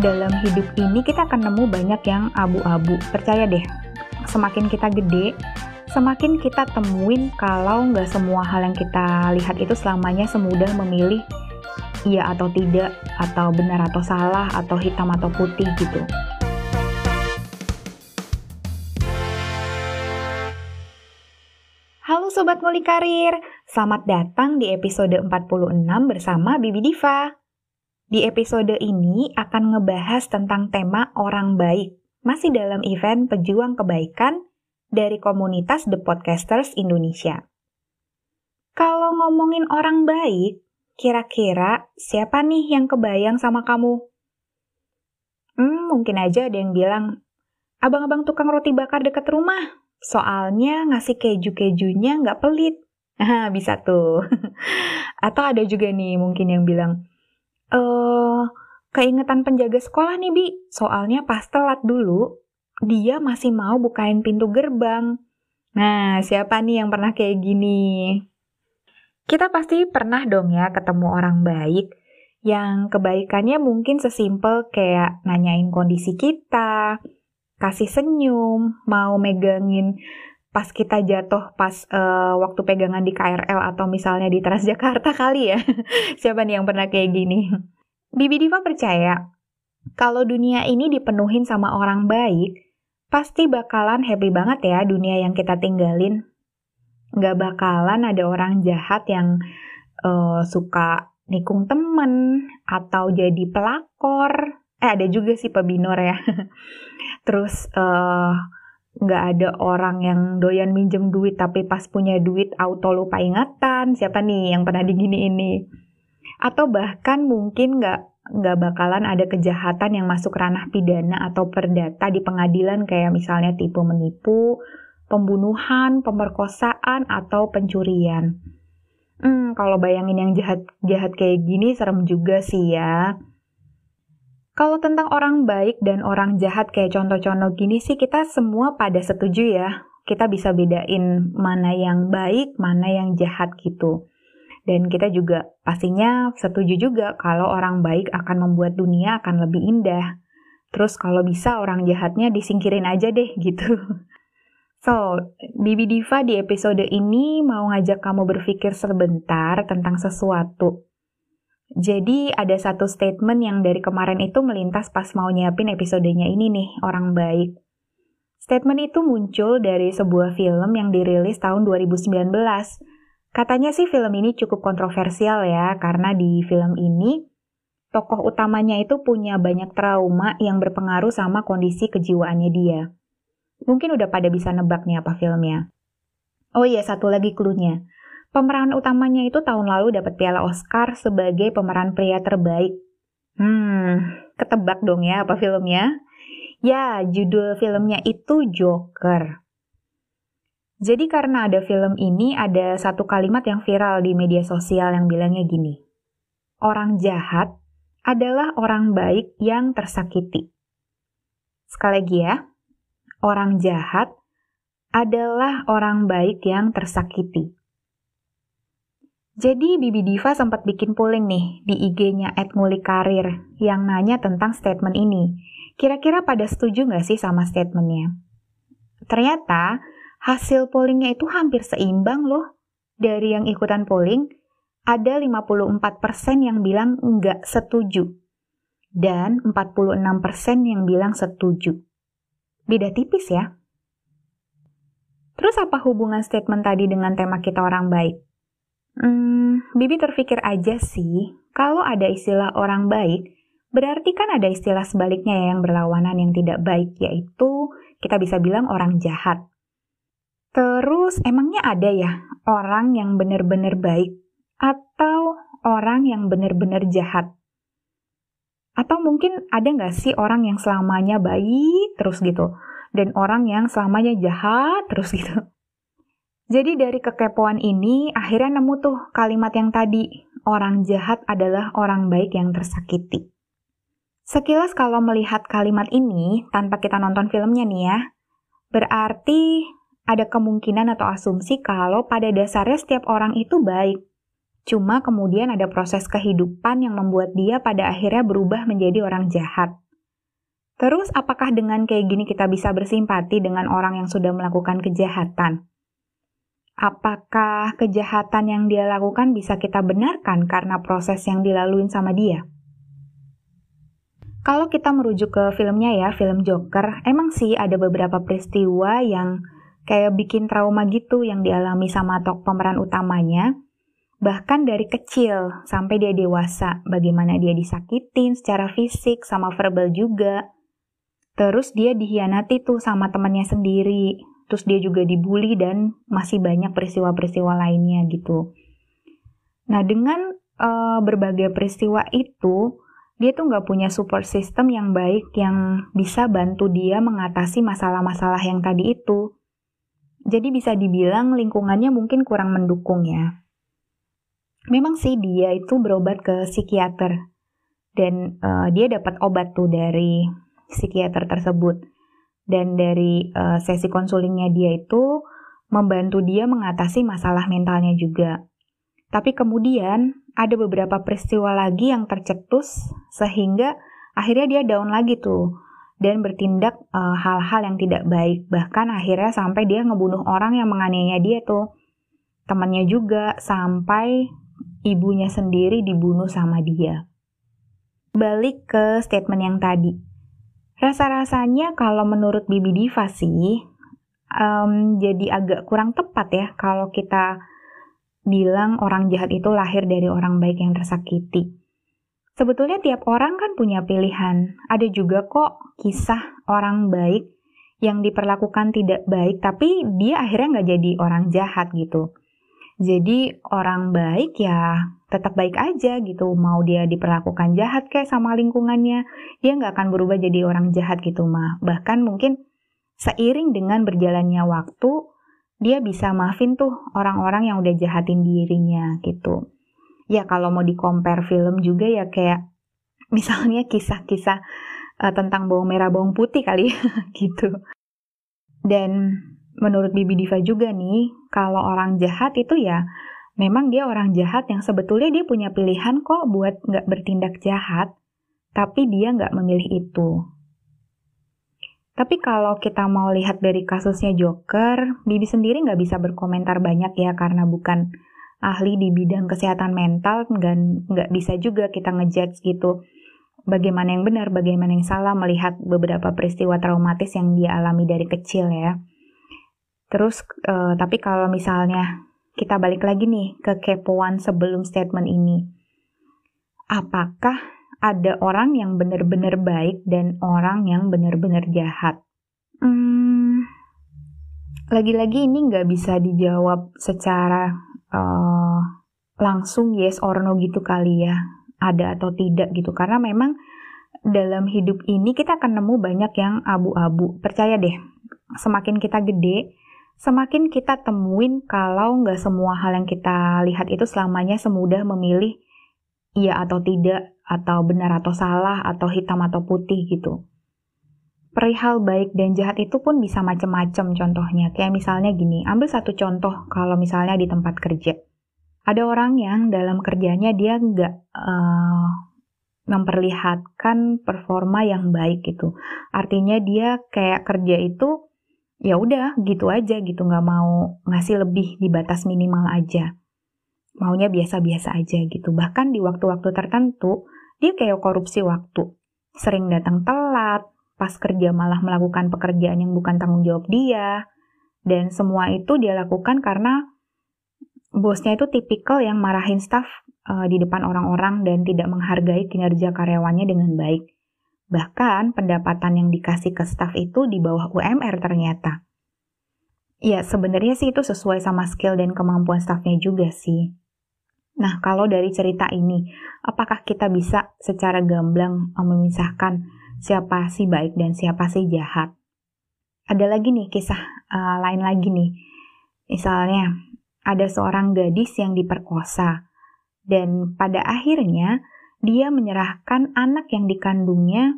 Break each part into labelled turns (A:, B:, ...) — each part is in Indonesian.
A: dalam hidup ini kita akan nemu banyak yang abu-abu. Percaya deh, semakin kita gede, semakin kita temuin kalau nggak semua hal yang kita lihat itu selamanya semudah memilih iya atau tidak, atau benar atau salah, atau hitam atau putih gitu. Halo Sobat Muli Karir, selamat datang di episode 46 bersama Bibi Diva. Di episode ini akan ngebahas tentang tema orang baik, masih dalam event Pejuang Kebaikan dari komunitas The Podcasters Indonesia. Kalau ngomongin orang baik, kira-kira siapa nih yang kebayang sama kamu? Hmm, mungkin aja ada yang bilang, abang-abang tukang roti bakar dekat rumah, soalnya ngasih keju-kejunya nggak pelit. Nah, bisa tuh. Atau ada juga nih mungkin yang bilang, eh keingetan penjaga sekolah nih Bi, soalnya pas telat dulu, dia masih mau bukain pintu gerbang. Nah, siapa nih yang pernah kayak gini? Kita pasti pernah dong ya ketemu orang baik yang kebaikannya mungkin sesimpel kayak nanyain kondisi kita, kasih senyum, mau megangin pas kita jatuh pas uh, waktu pegangan di KRL atau misalnya di Transjakarta kali ya. Siapa nih yang pernah kayak gini? Bibi Diva percaya kalau dunia ini dipenuhin sama orang baik, pasti bakalan happy banget ya dunia yang kita tinggalin. Gak bakalan ada orang jahat yang uh, suka nikung temen atau jadi pelakor. Eh ada juga sih pebinor ya. Terus uh, nggak ada orang yang doyan minjem duit tapi pas punya duit auto lupa ingatan. Siapa nih yang pernah digini ini? Atau bahkan mungkin nggak nggak bakalan ada kejahatan yang masuk ranah pidana atau perdata di pengadilan kayak misalnya tipu menipu, pembunuhan, pemerkosaan, atau pencurian. Hmm, kalau bayangin yang jahat-jahat kayak gini serem juga sih ya. Kalau tentang orang baik dan orang jahat kayak contoh-contoh gini sih kita semua pada setuju ya. Kita bisa bedain mana yang baik, mana yang jahat gitu. Dan kita juga pastinya setuju juga kalau orang baik akan membuat dunia akan lebih indah. Terus kalau bisa orang jahatnya disingkirin aja deh gitu. So, Bibi Diva di episode ini mau ngajak kamu berpikir sebentar tentang sesuatu. Jadi ada satu statement yang dari kemarin itu melintas pas mau nyiapin episodenya ini nih, orang baik. Statement itu muncul dari sebuah film yang dirilis tahun 2019 Katanya sih film ini cukup kontroversial ya, karena di film ini tokoh utamanya itu punya banyak trauma yang berpengaruh sama kondisi kejiwaannya dia. Mungkin udah pada bisa nebak nih apa filmnya. Oh iya, satu lagi clue-nya. Pemeran utamanya itu tahun lalu dapat piala Oscar sebagai pemeran pria terbaik. Hmm, ketebak dong ya apa filmnya? Ya, judul filmnya itu Joker. Jadi karena ada film ini, ada satu kalimat yang viral di media sosial yang bilangnya gini. Orang jahat adalah orang baik yang tersakiti. Sekali lagi ya, orang jahat adalah orang baik yang tersakiti. Jadi Bibi Diva sempat bikin polling nih di IG-nya @mulikarir yang nanya tentang statement ini. Kira-kira pada setuju nggak sih sama statementnya? Ternyata hasil pollingnya itu hampir seimbang loh. Dari yang ikutan polling, ada 54% yang bilang enggak setuju. Dan 46% yang bilang setuju. Beda tipis ya. Terus apa hubungan statement tadi dengan tema kita orang baik? Hmm, Bibi terpikir aja sih, kalau ada istilah orang baik, berarti kan ada istilah sebaliknya yang berlawanan yang tidak baik, yaitu kita bisa bilang orang jahat. Terus emangnya ada ya orang yang benar-benar baik atau orang yang benar-benar jahat? Atau mungkin ada nggak sih orang yang selamanya baik terus gitu dan orang yang selamanya jahat terus gitu? Jadi dari kekepoan ini akhirnya nemu tuh kalimat yang tadi, orang jahat adalah orang baik yang tersakiti. Sekilas kalau melihat kalimat ini tanpa kita nonton filmnya nih ya, berarti ada kemungkinan atau asumsi kalau pada dasarnya setiap orang itu baik. Cuma kemudian ada proses kehidupan yang membuat dia pada akhirnya berubah menjadi orang jahat. Terus apakah dengan kayak gini kita bisa bersimpati dengan orang yang sudah melakukan kejahatan? Apakah kejahatan yang dia lakukan bisa kita benarkan karena proses yang dilaluin sama dia? Kalau kita merujuk ke filmnya ya, film Joker, emang sih ada beberapa peristiwa yang kayak bikin trauma gitu yang dialami sama tok pemeran utamanya. Bahkan dari kecil sampai dia dewasa, bagaimana dia disakitin secara fisik sama verbal juga. Terus dia dihianati tuh sama temannya sendiri. Terus dia juga dibully dan masih banyak peristiwa-peristiwa lainnya gitu. Nah dengan uh, berbagai peristiwa itu, dia tuh nggak punya support system yang baik yang bisa bantu dia mengatasi masalah-masalah yang tadi itu. Jadi bisa dibilang lingkungannya mungkin kurang mendukung ya. Memang sih dia itu berobat ke psikiater dan uh, dia dapat obat tuh dari psikiater tersebut. Dan dari uh, sesi konsulingnya dia itu membantu dia mengatasi masalah mentalnya juga. Tapi kemudian ada beberapa peristiwa lagi yang tercetus sehingga akhirnya dia down lagi tuh dan bertindak eh, hal-hal uh, yang tidak baik. Bahkan akhirnya sampai dia ngebunuh orang yang menganiaya dia tuh. Temannya juga sampai ibunya sendiri dibunuh sama dia. Balik ke statement yang tadi rasa-rasanya kalau menurut Bibi Diva sih um, jadi agak kurang tepat ya kalau kita bilang orang jahat itu lahir dari orang baik yang tersakiti. Sebetulnya tiap orang kan punya pilihan. Ada juga kok kisah orang baik yang diperlakukan tidak baik, tapi dia akhirnya nggak jadi orang jahat gitu. Jadi orang baik ya tetap baik aja gitu. Mau dia diperlakukan jahat kayak sama lingkungannya, dia nggak akan berubah jadi orang jahat gitu mah. Bahkan mungkin seiring dengan berjalannya waktu, dia bisa maafin tuh orang-orang yang udah jahatin dirinya gitu. Ya kalau mau di compare film juga ya kayak misalnya kisah-kisah uh, tentang bawang merah bawang putih kali ya gitu. Dan menurut Bibi Diva juga nih, kalau orang jahat itu ya memang dia orang jahat yang sebetulnya dia punya pilihan kok buat nggak bertindak jahat, tapi dia nggak memilih itu. Tapi kalau kita mau lihat dari kasusnya Joker, Bibi sendiri nggak bisa berkomentar banyak ya karena bukan ahli di bidang kesehatan mental nggak bisa juga kita ngejudge gitu bagaimana yang benar, bagaimana yang salah melihat beberapa peristiwa traumatis yang dia alami dari kecil ya. Terus, uh, tapi kalau misalnya kita balik lagi nih ke kepoan sebelum statement ini, apakah ada orang yang benar-benar baik dan orang yang benar-benar jahat. Hmm, lagi-lagi ini nggak bisa dijawab secara uh, langsung yes or no gitu kali ya, ada atau tidak gitu. Karena memang dalam hidup ini kita akan nemu banyak yang abu-abu. Percaya deh, semakin kita gede, semakin kita temuin kalau nggak semua hal yang kita lihat itu selamanya semudah memilih iya atau tidak, atau benar atau salah, atau hitam atau putih gitu. Perihal baik dan jahat itu pun bisa macam-macam contohnya. Kayak misalnya gini, ambil satu contoh kalau misalnya di tempat kerja. Ada orang yang dalam kerjanya dia nggak uh, memperlihatkan performa yang baik gitu. Artinya dia kayak kerja itu ya udah gitu aja gitu nggak mau ngasih lebih di batas minimal aja maunya biasa-biasa aja gitu. Bahkan di waktu-waktu tertentu, dia kayak korupsi waktu. Sering datang telat, pas kerja malah melakukan pekerjaan yang bukan tanggung jawab dia. Dan semua itu dia lakukan karena bosnya itu tipikal yang marahin staff uh, di depan orang-orang dan tidak menghargai kinerja karyawannya dengan baik. Bahkan pendapatan yang dikasih ke staff itu di bawah UMR ternyata. Ya, sebenarnya sih itu sesuai sama skill dan kemampuan staffnya juga sih. Nah, kalau dari cerita ini, apakah kita bisa secara gamblang eh, memisahkan siapa si baik dan siapa si jahat? Ada lagi nih kisah uh, lain lagi nih. Misalnya, ada seorang gadis yang diperkosa dan pada akhirnya dia menyerahkan anak yang dikandungnya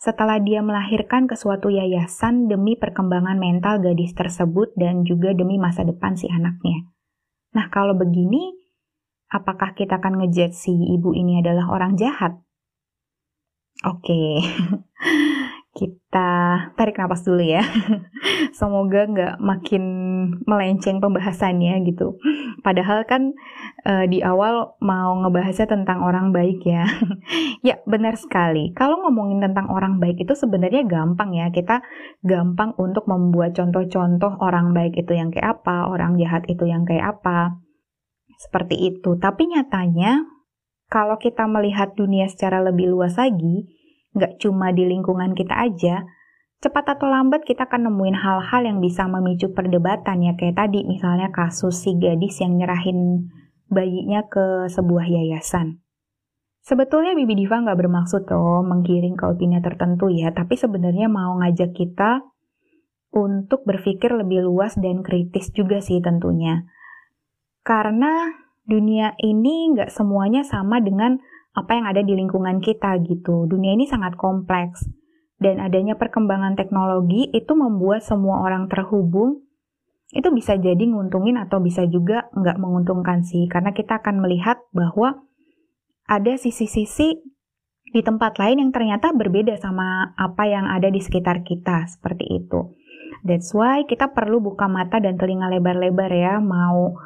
A: setelah dia melahirkan ke suatu yayasan demi perkembangan mental gadis tersebut dan juga demi masa depan si anaknya. Nah, kalau begini, apakah kita akan ngejudge si ibu ini adalah orang jahat? Oke, okay. kita tarik nafas dulu ya. Semoga nggak makin melenceng pembahasannya gitu. Padahal kan uh, di awal mau ngebahasnya tentang orang baik ya. ya benar sekali. Kalau ngomongin tentang orang baik itu sebenarnya gampang ya. Kita gampang untuk membuat contoh-contoh orang baik itu yang kayak apa, orang jahat itu yang kayak apa. Seperti itu. Tapi nyatanya kalau kita melihat dunia secara lebih luas lagi, nggak cuma di lingkungan kita aja, cepat atau lambat kita akan nemuin hal-hal yang bisa memicu perdebatan ya kayak tadi misalnya kasus si gadis yang nyerahin bayinya ke sebuah yayasan. Sebetulnya Bibi Diva nggak bermaksud loh menggiring ke opini tertentu ya, tapi sebenarnya mau ngajak kita untuk berpikir lebih luas dan kritis juga sih tentunya. Karena dunia ini nggak semuanya sama dengan apa yang ada di lingkungan kita gitu. Dunia ini sangat kompleks. Dan adanya perkembangan teknologi itu membuat semua orang terhubung. Itu bisa jadi nguntungin atau bisa juga nggak menguntungkan sih. Karena kita akan melihat bahwa ada sisi-sisi di tempat lain yang ternyata berbeda sama apa yang ada di sekitar kita. Seperti itu. That's why kita perlu buka mata dan telinga lebar-lebar ya. Mau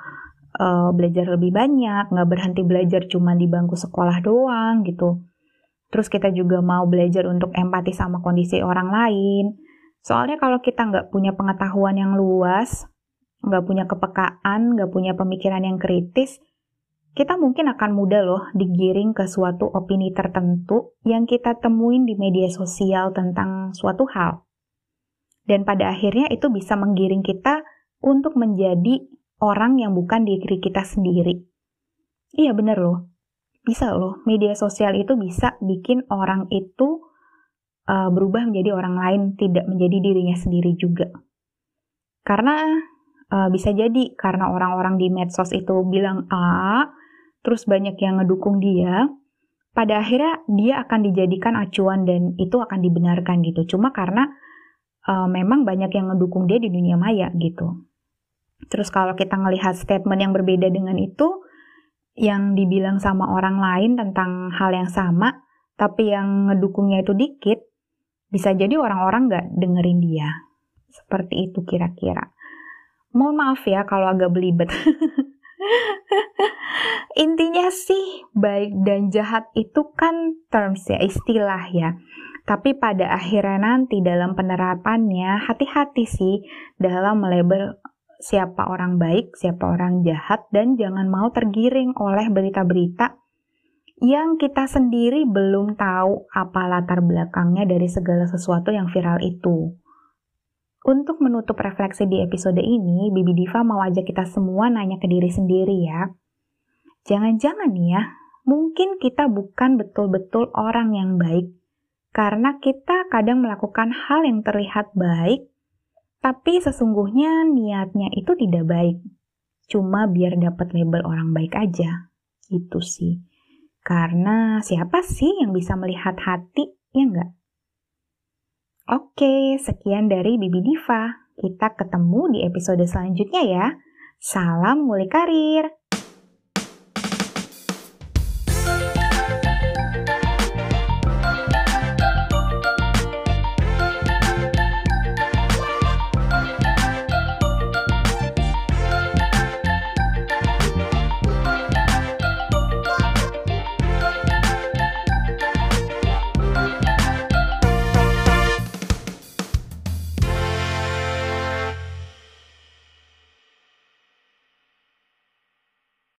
A: uh, belajar lebih banyak, nggak berhenti belajar cuma di bangku sekolah doang gitu. Terus kita juga mau belajar untuk empati sama kondisi orang lain. Soalnya kalau kita nggak punya pengetahuan yang luas, nggak punya kepekaan, nggak punya pemikiran yang kritis, kita mungkin akan mudah loh digiring ke suatu opini tertentu yang kita temuin di media sosial tentang suatu hal. Dan pada akhirnya itu bisa menggiring kita untuk menjadi orang yang bukan diri kita sendiri. Iya bener loh, bisa loh, media sosial itu bisa bikin orang itu uh, berubah menjadi orang lain, tidak menjadi dirinya sendiri juga. Karena uh, bisa jadi karena orang-orang di medsos itu bilang A, terus banyak yang ngedukung dia, pada akhirnya dia akan dijadikan acuan dan itu akan dibenarkan gitu. Cuma karena uh, memang banyak yang ngedukung dia di dunia maya gitu. Terus kalau kita ngelihat statement yang berbeda dengan itu, yang dibilang sama orang lain tentang hal yang sama, tapi yang ngedukungnya itu dikit, bisa jadi orang-orang nggak dengerin dia. Seperti itu kira-kira. Mohon maaf ya kalau agak belibet. Intinya sih, baik dan jahat itu kan terms ya, istilah ya. Tapi pada akhirnya nanti dalam penerapannya, hati-hati sih dalam melabel siapa orang baik, siapa orang jahat, dan jangan mau tergiring oleh berita-berita yang kita sendiri belum tahu apa latar belakangnya dari segala sesuatu yang viral itu. Untuk menutup refleksi di episode ini, Bibi Diva mau ajak kita semua nanya ke diri sendiri ya. Jangan-jangan ya, mungkin kita bukan betul-betul orang yang baik, karena kita kadang melakukan hal yang terlihat baik, tapi sesungguhnya niatnya itu tidak baik. Cuma biar dapat label orang baik aja. Itu sih. Karena siapa sih yang bisa melihat hati, ya enggak? Oke, sekian dari Bibi Diva. Kita ketemu di episode selanjutnya ya. Salam mulai karir.